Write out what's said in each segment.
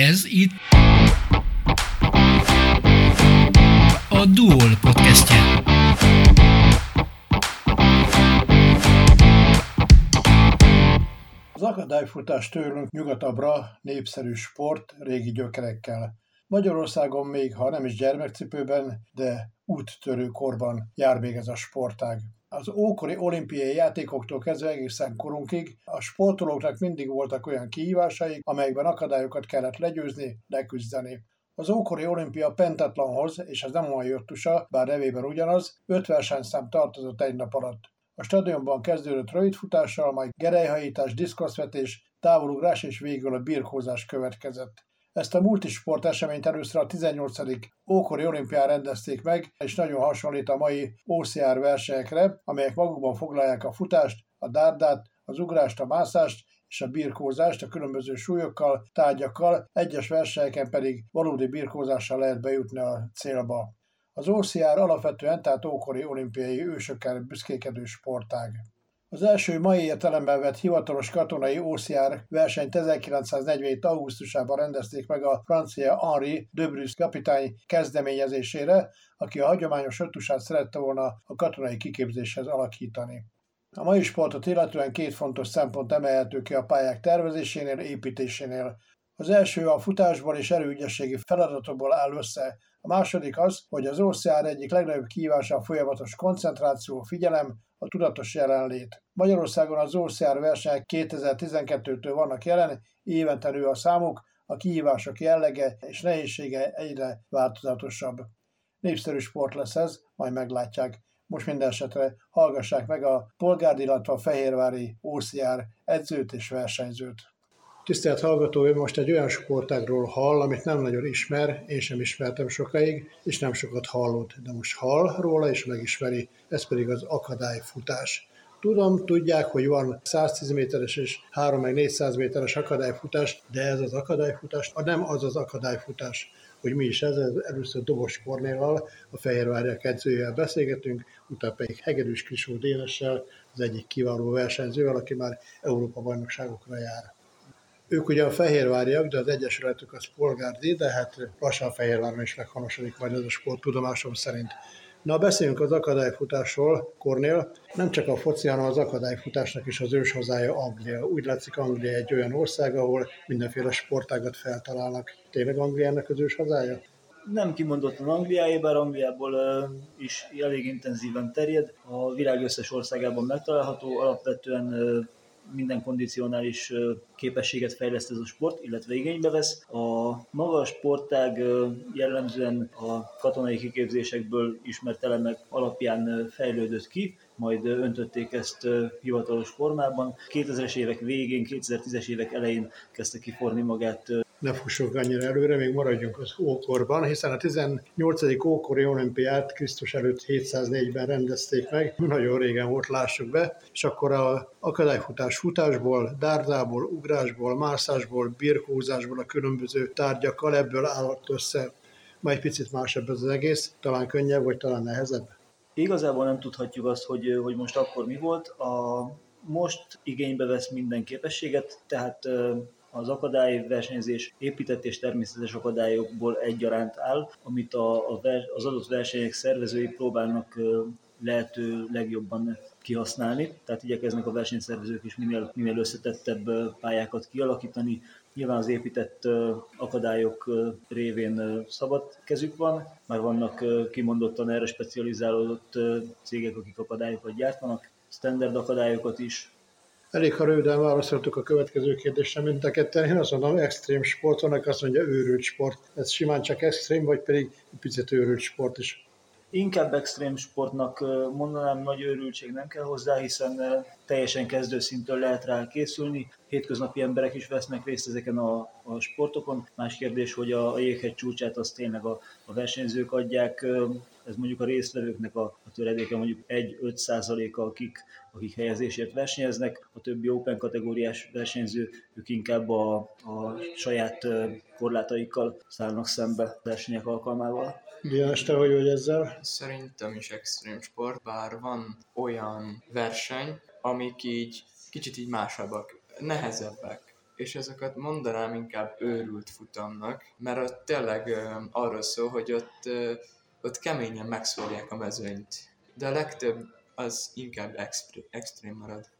Ez itt a Duol podcastje. Az akadályfutás tőlünk nyugatabbra népszerű sport régi gyökerekkel. Magyarországon még, ha nem is gyermekcipőben, de úttörő korban jár még ez a sportág. Az ókori olimpiai játékoktól kezdve egészen korunkig a sportolóknak mindig voltak olyan kihívásaik, amelyekben akadályokat kellett legyőzni, leküzdeni. Az ókori olimpia pentatlanhoz, és ez nem olyan jöttusa, bár nevében ugyanaz, öt versenyszám tartozott egy nap alatt. A stadionban kezdődött rövidfutással, majd gerelyhajítás, diszkoszvetés, távolugrás és végül a birkózás következett. Ezt a multisport eseményt először a 18. ókori olimpián rendezték meg, és nagyon hasonlít a mai OCR versenyekre, amelyek magukban foglalják a futást, a dárdát, az ugrást, a mászást és a birkózást a különböző súlyokkal, tárgyakkal, egyes versenyeken pedig valódi birkózással lehet bejutni a célba. Az OCR alapvetően tehát ókori olimpiai ősökkel büszkékedő sportág. Az első mai értelemben vett hivatalos katonai OCR versenyt 1947. augusztusában rendezték meg a francia Henri de Bruce kapitány kezdeményezésére, aki a hagyományos öttusát szerette volna a katonai kiképzéshez alakítani. A mai sportot illetően két fontos szempont emelhető ki a pályák tervezésénél, építésénél. Az első a futásból és erőügyességi feladatokból áll össze, a második az, hogy az OCR egyik legnagyobb kihívása a folyamatos koncentráció, figyelem, a tudatos jelenlét. Magyarországon az OCR versenyek 2012-től vannak jelen, évente nő a számuk, a kihívások jellege és nehézsége egyre változatosabb. Népszerű sport lesz ez, majd meglátják. Most minden esetre hallgassák meg a polgárd, a Fehérvári OCR edzőt és versenyzőt. Tisztelt hallgató, ő most egy olyan sportágról hall, amit nem nagyon ismer, én sem ismertem sokáig, és nem sokat hallott, de most hall róla és megismeri, ez pedig az akadályfutás. Tudom, tudják, hogy van 110 méteres és 3 meg 400 méteres akadályfutás, de ez az akadályfutás, nem az az akadályfutás, hogy mi is ez, először Dobos Kornéllal, a Fehérvárják edzőjével beszélgetünk, utána pedig Hegedűs Krisó Dénessel, az egyik kiváló versenyzővel, aki már Európa bajnokságokra jár. Ők ugye a fehérváriak, de az egyesületük az polgárdi, de hát lassan Fehérváron is meghonosodik majd ez a sport tudomásom szerint. Na, beszéljünk az akadályfutásról, Kornél. Nem csak a foci, hanem az akadályfutásnak is az őshazája Anglia. Úgy látszik, Anglia egy olyan ország, ahol mindenféle sportágat feltalálnak. Tényleg Angliának az őshazája? nem kimondottan Angliáé, bár Angliából is elég intenzíven terjed. A világ összes országában megtalálható, alapvetően minden kondicionális képességet fejleszt ez a sport, illetve igénybe vesz. A maga sportág jellemzően a katonai kiképzésekből ismert elemek alapján fejlődött ki, majd öntötték ezt hivatalos formában. 2000-es évek végén, 2010-es évek elején kezdte kiforni magát ne fussunk annyira előre, még maradjunk az ókorban, hiszen a 18. ókori olimpiát Krisztus előtt 704-ben rendezték meg, nagyon régen volt, lássuk be, és akkor a akadályfutás futásból, dárdából, ugrásból, mászásból, birkózásból, a különböző tárgyakkal ebből állott össze. Majd picit másabb ez az egész, talán könnyebb, vagy talán nehezebb. Igazából nem tudhatjuk azt, hogy, hogy most akkor mi volt. A, most igénybe vesz minden képességet, tehát az akadályversenyzés épített és természetes akadályokból egyaránt áll, amit a, a, az adott versenyek szervezői próbálnak lehető legjobban kihasználni, tehát igyekeznek a versenyszervezők is minél, minél összetettebb pályákat kialakítani. Nyilván az épített akadályok révén szabad kezük van, már vannak kimondottan erre specializálódott cégek, akik akadályokat gyártanak, standard akadályokat is, Elég, ha röviden válaszoltuk a következő kérdésre, mint a ketten. Én azt mondom, extrém sport, vannak azt mondja, őrült sport. Ez simán csak extrém, vagy pedig picit őrült sport is? Inkább extrém sportnak mondanám, nagy őrültség nem kell hozzá, hiszen teljesen kezdőszintől lehet rá készülni. Hétköznapi emberek is vesznek részt ezeken a, a sportokon. Más kérdés, hogy a, a jéghegy csúcsát azt tényleg a, a versenyzők adják. Ez mondjuk a résztvevőknek a, a töredéke mondjuk 1-5 százaléka, akik, akik helyezésért versenyeznek. A többi open kategóriás versenyző, ők inkább a, a saját korlátaikkal szállnak szembe versenyek alkalmával. Diás, te hogy vagy ezzel? Szerintem is extrém sport, bár van olyan verseny, amik így kicsit így másabbak, nehezebbek. és ezeket mondanám inkább őrült futamnak, mert ott tényleg ö, arról szól, hogy ott, ö, ott keményen megszórják a mezőnyt. De a legtöbb az inkább extrém, extrém marad.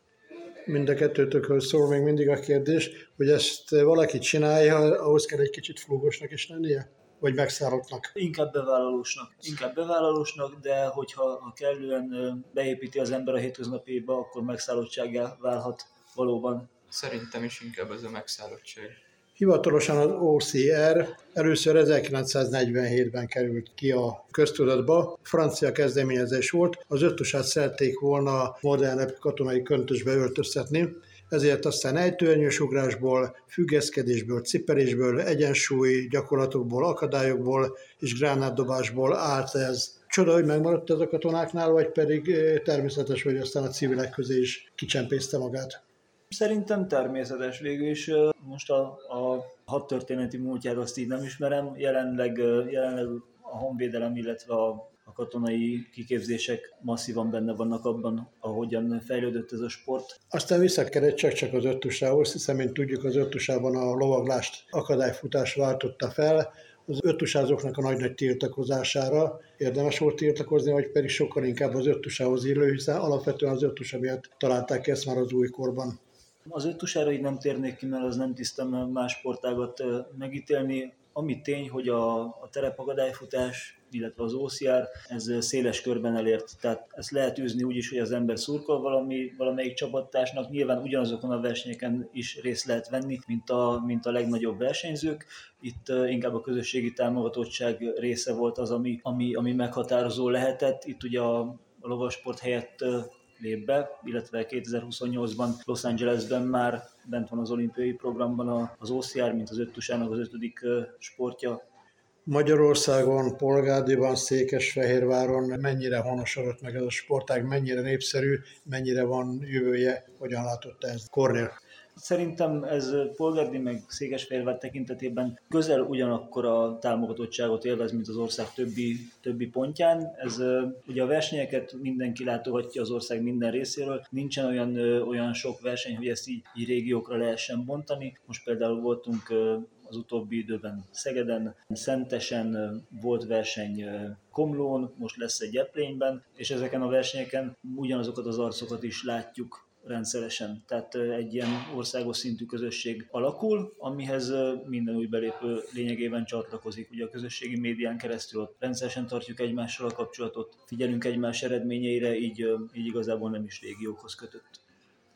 Mind a kettőtökhöz szól még mindig a kérdés, hogy ezt valaki csinálja, ahhoz kell egy kicsit flúgosnak is lennie? Vagy megszállottnak? Inkább bevállalósnak. Inkább bevállalósnak, de hogyha ha kellően beépíti az ember a hétköznapéba, akkor megszállottságá válhat valóban. Szerintem is inkább ez a megszállottság. Hivatalosan az OCR először 1947-ben került ki a köztudatba. Francia kezdeményezés volt, az öttusát szerették volna modernebb katonai köntösbe öltöztetni, ezért aztán ejtőernyős ugrásból, függeszkedésből, cipelésből, egyensúly gyakorlatokból, akadályokból és gránátdobásból állt ez. Csoda, hogy megmaradt ez a katonáknál, vagy pedig természetes, hogy aztán a civilek közé is kicsempészte magát. Szerintem természetes végül is. Most a, a hadtörténeti múltját azt így nem ismerem. Jelenleg, jelenleg a honvédelem, illetve a, a katonai kiképzések masszívan benne vannak abban, ahogyan fejlődött ez a sport. Aztán visszakerült csak, csak az öttusához, hiszen, mint tudjuk, az öttusában a lovaglást akadályfutás váltotta fel, az öttusázóknak a nagy-nagy tiltakozására érdemes volt tiltakozni, vagy pedig sokkal inkább az öttusához illő, hiszen alapvetően az öttusa miatt találták ki ezt már az újkorban. Az öttusára így nem térnék ki, mert az nem tisztem más sportágat megítélni. Ami tény, hogy a, a terepakadályfutás, illetve az OCR, ez széles körben elért. Tehát ezt lehet űzni úgy is, hogy az ember szurkol valami, valamelyik csapattársnak. Nyilván ugyanazokon a versenyeken is részt lehet venni, mint a, mint a legnagyobb versenyzők. Itt inkább a közösségi támogatottság része volt az, ami, ami, ami meghatározó lehetett. Itt ugye a, a lovasport helyett lép be, illetve 2028-ban Los Angelesben már bent van az olimpiai programban az OCR, mint az öttusának az ötödik sportja. Magyarországon, Polgárdiban, Székesfehérváron mennyire honosodott meg ez a sportág, mennyire népszerű, mennyire van jövője, hogyan látott ez Kornél? Szerintem ez Polgárdi meg Székesfehérvár tekintetében közel ugyanakkor a támogatottságot élvez, mint az ország többi, többi pontján. Ez ugye a versenyeket mindenki látogatja az ország minden részéről, nincsen olyan, olyan sok verseny, hogy ezt így, így régiókra lehessen bontani. Most például voltunk az utóbbi időben Szegeden, Szentesen volt verseny Komlón, most lesz egy Eplényben, és ezeken a versenyeken ugyanazokat az arcokat is látjuk rendszeresen. Tehát egy ilyen országos szintű közösség alakul, amihez minden új belépő lényegében csatlakozik. Ugye a közösségi médián keresztül ott rendszeresen tartjuk egymással a kapcsolatot, figyelünk egymás eredményeire, így, így igazából nem is régiókhoz kötött.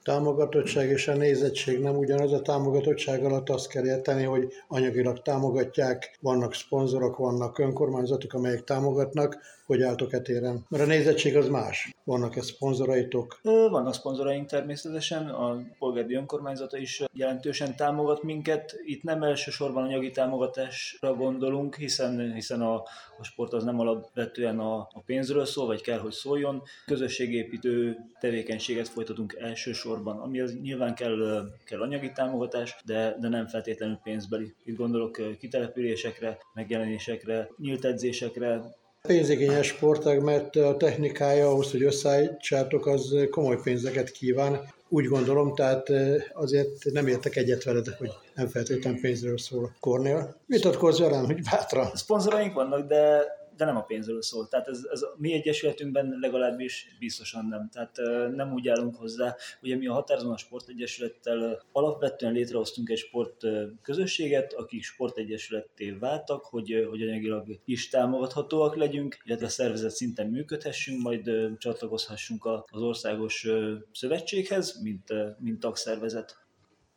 Támogatottság és a nézettség nem ugyanaz. A támogatottság alatt azt kell érteni, hogy anyagilag támogatják, vannak szponzorok, vannak önkormányzatok, amelyek támogatnak, hogy álltok e téren. Mert a nézettség az más. Vannak-e szponzoraitok? Vannak szponzoraink természetesen, a polgári önkormányzata is jelentősen támogat minket. Itt nem elsősorban anyagi támogatásra gondolunk, hiszen, hiszen a, a sport az nem alapvetően a, a pénzről szól, vagy kell, hogy szóljon. Közösségépítő tevékenységet folytatunk elsősorban, ami az nyilván kell, kell anyagi támogatás, de, de nem feltétlenül pénzbeli. Itt gondolok kitelepülésekre, megjelenésekre, nyílt edzésekre, Pénzigényes sportág, mert a technikája ahhoz, hogy összeállítsátok, az komoly pénzeket kíván. Úgy gondolom, tehát eh, azért nem értek egyet veled, hogy nem feltétlenül pénzről szól. Kornél, vitatkozz velem, hogy bátran. Szponzoraink vannak, de, de nem a pénzről szól. Tehát ez, ez a mi egyesületünkben legalábbis biztosan nem. Tehát nem úgy állunk hozzá. Ugye mi a Határozon a Sportegyesülettel alapvetően létrehoztunk egy sport közösséget, akik sportegyesületté váltak, hogy, hogy anyagilag is támogathatóak legyünk, illetve szervezet szinten működhessünk, majd csatlakozhassunk az országos szövetséghez, mint, mint tagszervezet.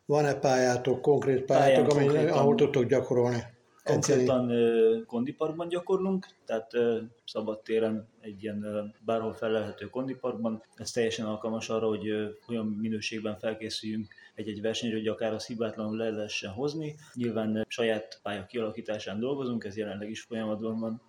Van-e pályátok, konkrét pályátok, Pályán ami, konkrétan- ahol tudtok gyakorolni? Konkrétan ö, kondiparkban gyakorlunk, tehát ö, szabadtéren egy ilyen ö, bárhol felelhető kondiparkban. Ez teljesen alkalmas arra, hogy olyan minőségben felkészüljünk egy-egy versenyre, hogy akár az hibátlanul le lehessen hozni. Nyilván saját pálya kialakításán dolgozunk, ez jelenleg is folyamatban van.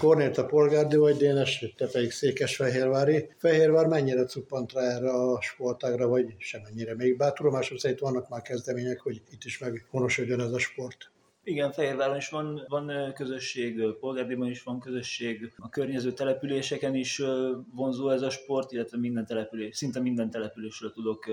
Kornélt a polgárdi vagy Dénes, te pedig Székesfehérvári. Fehérvár mennyire cuppant rá erre a sportágra, vagy semennyire? Még bár tudomásom szerint vannak már kezdemények, hogy itt is meghonosodjon ez a sport. Igen, Fehérváron is van, van közösség, Polgárdéban is van közösség, a környező településeken is vonzó ez a sport, illetve minden település, szinte minden településről tudok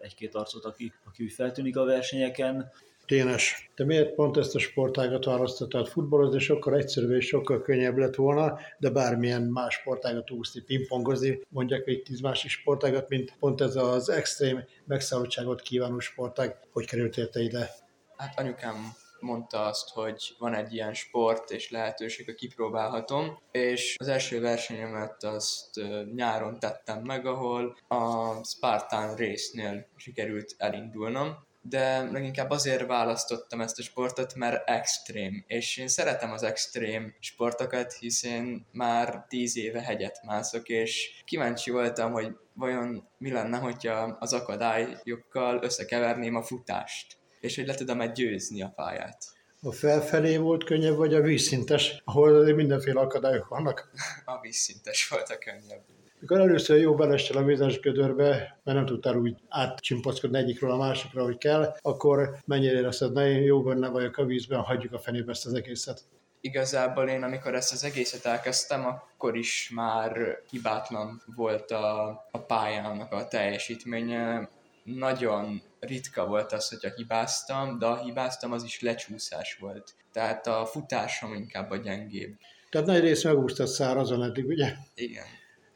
egy-két arcot, aki, aki úgy feltűnik a versenyeken. Ténes, te miért pont ezt a sportágat választottad? Futballozni sokkal egyszerűbb és sokkal könnyebb lett volna, de bármilyen más sportágat úszni, pingpongozni, mondják még tíz másik sportágat, mint pont ez az extrém megszállottságot kívánó sportág. Hogy kerültél te ide? Hát anyukám mondta azt, hogy van egy ilyen sport és lehetőség, hogy kipróbálhatom, és az első versenyemet azt nyáron tettem meg, ahol a Spartan résznél sikerült elindulnom, de leginkább azért választottam ezt a sportot, mert extrém, és én szeretem az extrém sportokat, hiszen már tíz éve hegyet mászok, és kíváncsi voltam, hogy vajon mi lenne, hogyha az akadályokkal összekeverném a futást, és hogy le tudom győzni a pályát. A felfelé volt könnyebb, vagy a vízszintes, ahol mindenféle akadályok vannak? A vízszintes volt a könnyebb. Mikor először jó belestél a vizes gödörbe, mert nem tudtál úgy átcsimpaszkodni egyikről a másikra, hogy kell, akkor mennyire érezted, én jó benne vagyok a vízben, hagyjuk a fenébe ezt az egészet. Igazából én, amikor ezt az egészet elkezdtem, akkor is már hibátlan volt a, a pályának a teljesítménye. Nagyon ritka volt az, hogyha hibáztam, de a hibáztam, az is lecsúszás volt. Tehát a futásom inkább a gyengébb. Tehát nagy rész megúsztad szárazon eddig, ugye? Igen.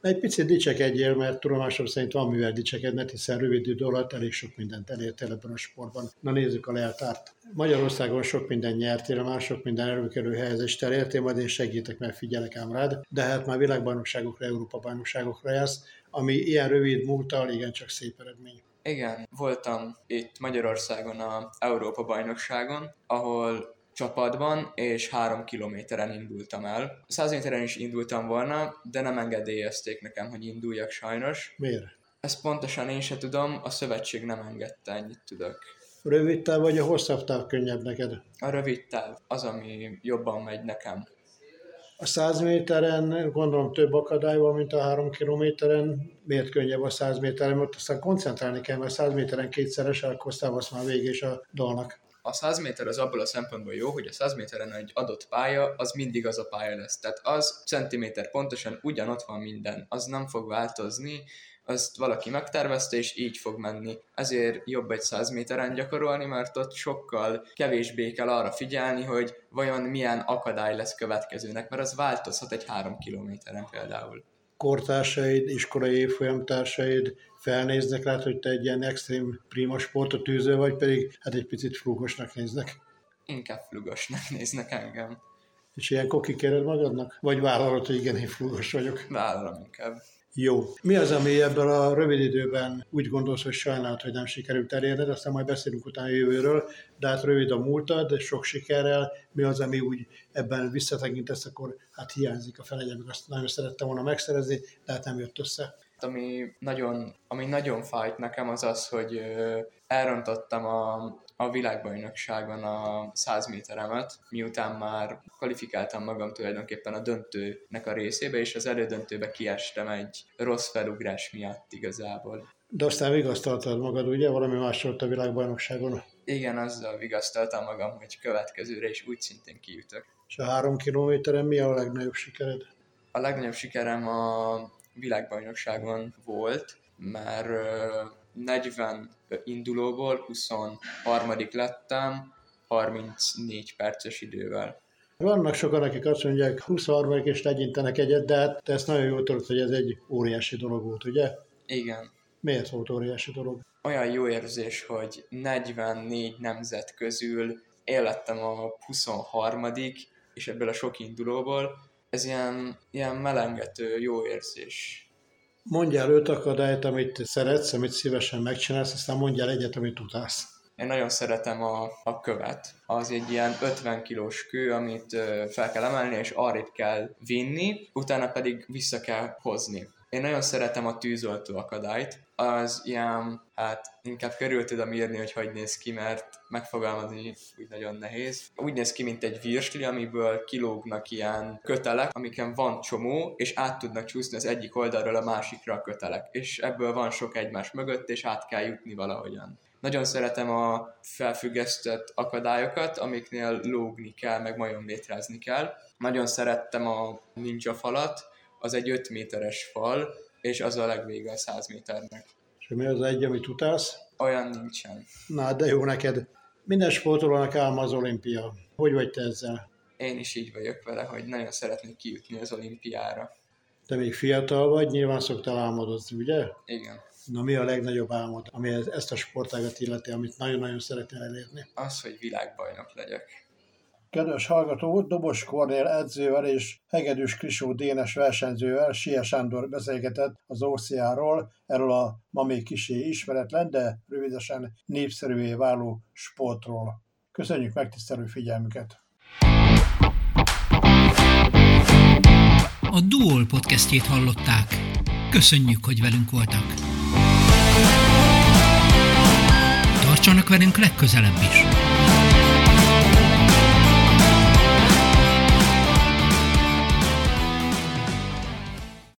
Egy picit dicsekedjél, mert tudomásom szerint van mivel dicsekedned, hiszen rövid idő alatt elég sok mindent elértél ebben a sportban. Na nézzük a leltárt. Magyarországon sok minden nyertél, már sok minden előkerül helyezést elértél, majd én segítek, mert figyelek ám rád, de hát már világbajnokságokra, Európa bajnokságokra jársz, ami ilyen rövid múltal igencsak szép eredmény. Igen, voltam itt Magyarországon a Európa bajnokságon, ahol csapatban, és három kilométeren indultam el. 100 méteren is indultam volna, de nem engedélyezték nekem, hogy induljak sajnos. Miért? Ezt pontosan én se tudom, a szövetség nem engedte, ennyit tudok. Rövid táv vagy a hosszabb táv könnyebb neked? A rövid táv az, ami jobban megy nekem. A 100 méteren gondolom több akadály van, mint a 3 kilométeren. Miért könnyebb a 100 méteren? Mert aztán koncentrálni kell, mert 100 méteren kétszeres, akkor az már végés a dalnak a 100 méter az abból a szempontból jó, hogy a 100 méteren egy adott pálya, az mindig az a pálya lesz. Tehát az centiméter pontosan ugyanott van minden, az nem fog változni, azt valaki megtervezte, és így fog menni. Ezért jobb egy 100 méteren gyakorolni, mert ott sokkal kevésbé kell arra figyelni, hogy vajon milyen akadály lesz következőnek, mert az változhat egy 3 kilométeren például. Kortársaid, iskolai évfolyamtársaid felnéznek rá, hogy te egy ilyen extrém prima sportot űző vagy, pedig hát egy picit flugosnak néznek. Inkább flugosnak néznek engem. És ilyen koki kéred magadnak? Vagy vállalod, hogy igen, én flugos vagyok? Vállalom inkább. Jó. Mi az, ami ebben a rövid időben úgy gondolsz, hogy sajnálod, hogy nem sikerült elérned, aztán majd beszélünk utána a jövőről, de hát rövid a múltad, sok sikerrel, mi az, ami úgy ebben visszatekintesz, akkor hát hiányzik a felegye, meg azt nagyon szerettem volna megszerezni, de hát nem jött össze ami nagyon, ami nagyon fájt nekem az az, hogy elrontottam a, a világbajnokságon a 100 méteremet, miután már kvalifikáltam magam tulajdonképpen a döntőnek a részébe, és az elődöntőbe kiestem egy rossz felugrás miatt igazából. De aztán vigasztaltad magad, ugye? Valami más volt a világbajnokságon. Igen, azzal vigasztaltam magam, hogy következőre is úgy szintén kijutok. És a három kilométeren mi a legnagyobb sikered? A legnagyobb sikerem a világbajnokságon volt, mert 40 indulóból 23. lettem 34 perces idővel. Vannak sokan, akik azt mondják, 23 és legyintenek egyet, de hát te ezt nagyon jól tudod, hogy ez egy óriási dolog volt, ugye? Igen. Miért volt óriási dolog? Olyan jó érzés, hogy 44 nemzet közül élettem a 23 és ebből a sok indulóból ez ilyen, ilyen melengető, jó érzés. Mondjál öt akadályt, amit szeretsz, amit szívesen megcsinálsz, aztán mondjál egyet, amit utálsz. Én nagyon szeretem a, a követ. Az egy ilyen 50 kilós kő, amit fel kell emelni, és arrébb kell vinni, utána pedig vissza kell hozni. Én nagyon szeretem a tűzoltó akadályt, az ilyen, hát inkább körül tudom írni, hogy hogy néz ki, mert megfogalmazni úgy nagyon nehéz. Úgy néz ki, mint egy virsli, amiből kilógnak ilyen kötelek, amiken van csomó, és át tudnak csúszni az egyik oldalról a másikra a kötelek. És ebből van sok egymás mögött, és át kell jutni valahogyan Nagyon szeretem a felfüggesztett akadályokat, amiknél lógni kell, meg majomlétrázni kell. Nagyon szerettem a ninja falat, az egy 5 méteres fal, és az a legvége a 100 méternek. És mi az egy, amit utálsz? Olyan nincsen. Na, de jó neked. Minden sportolónak álma az olimpia. Hogy vagy te ezzel? Én is így vagyok vele, hogy nagyon szeretnék kijutni az olimpiára. Te még fiatal vagy, nyilván szoktál álmodozni, ugye? Igen. Na mi a legnagyobb álmod, ami ezt a sportágat illeti, amit nagyon-nagyon szeretnél elérni? Az, hogy világbajnok legyek. Kedves hallgató, Dobos Kornél edzővel és Hegedűs Krisó Dénes versenyzővel Sia Sándor beszélgetett az OCA-ról, erről a ma még kisé ismeretlen, de rövidesen népszerűvé váló sportról. Köszönjük megtisztelő figyelmüket! A Duol podcastjét hallották. Köszönjük, hogy velünk voltak. Tartsanak velünk legközelebb is!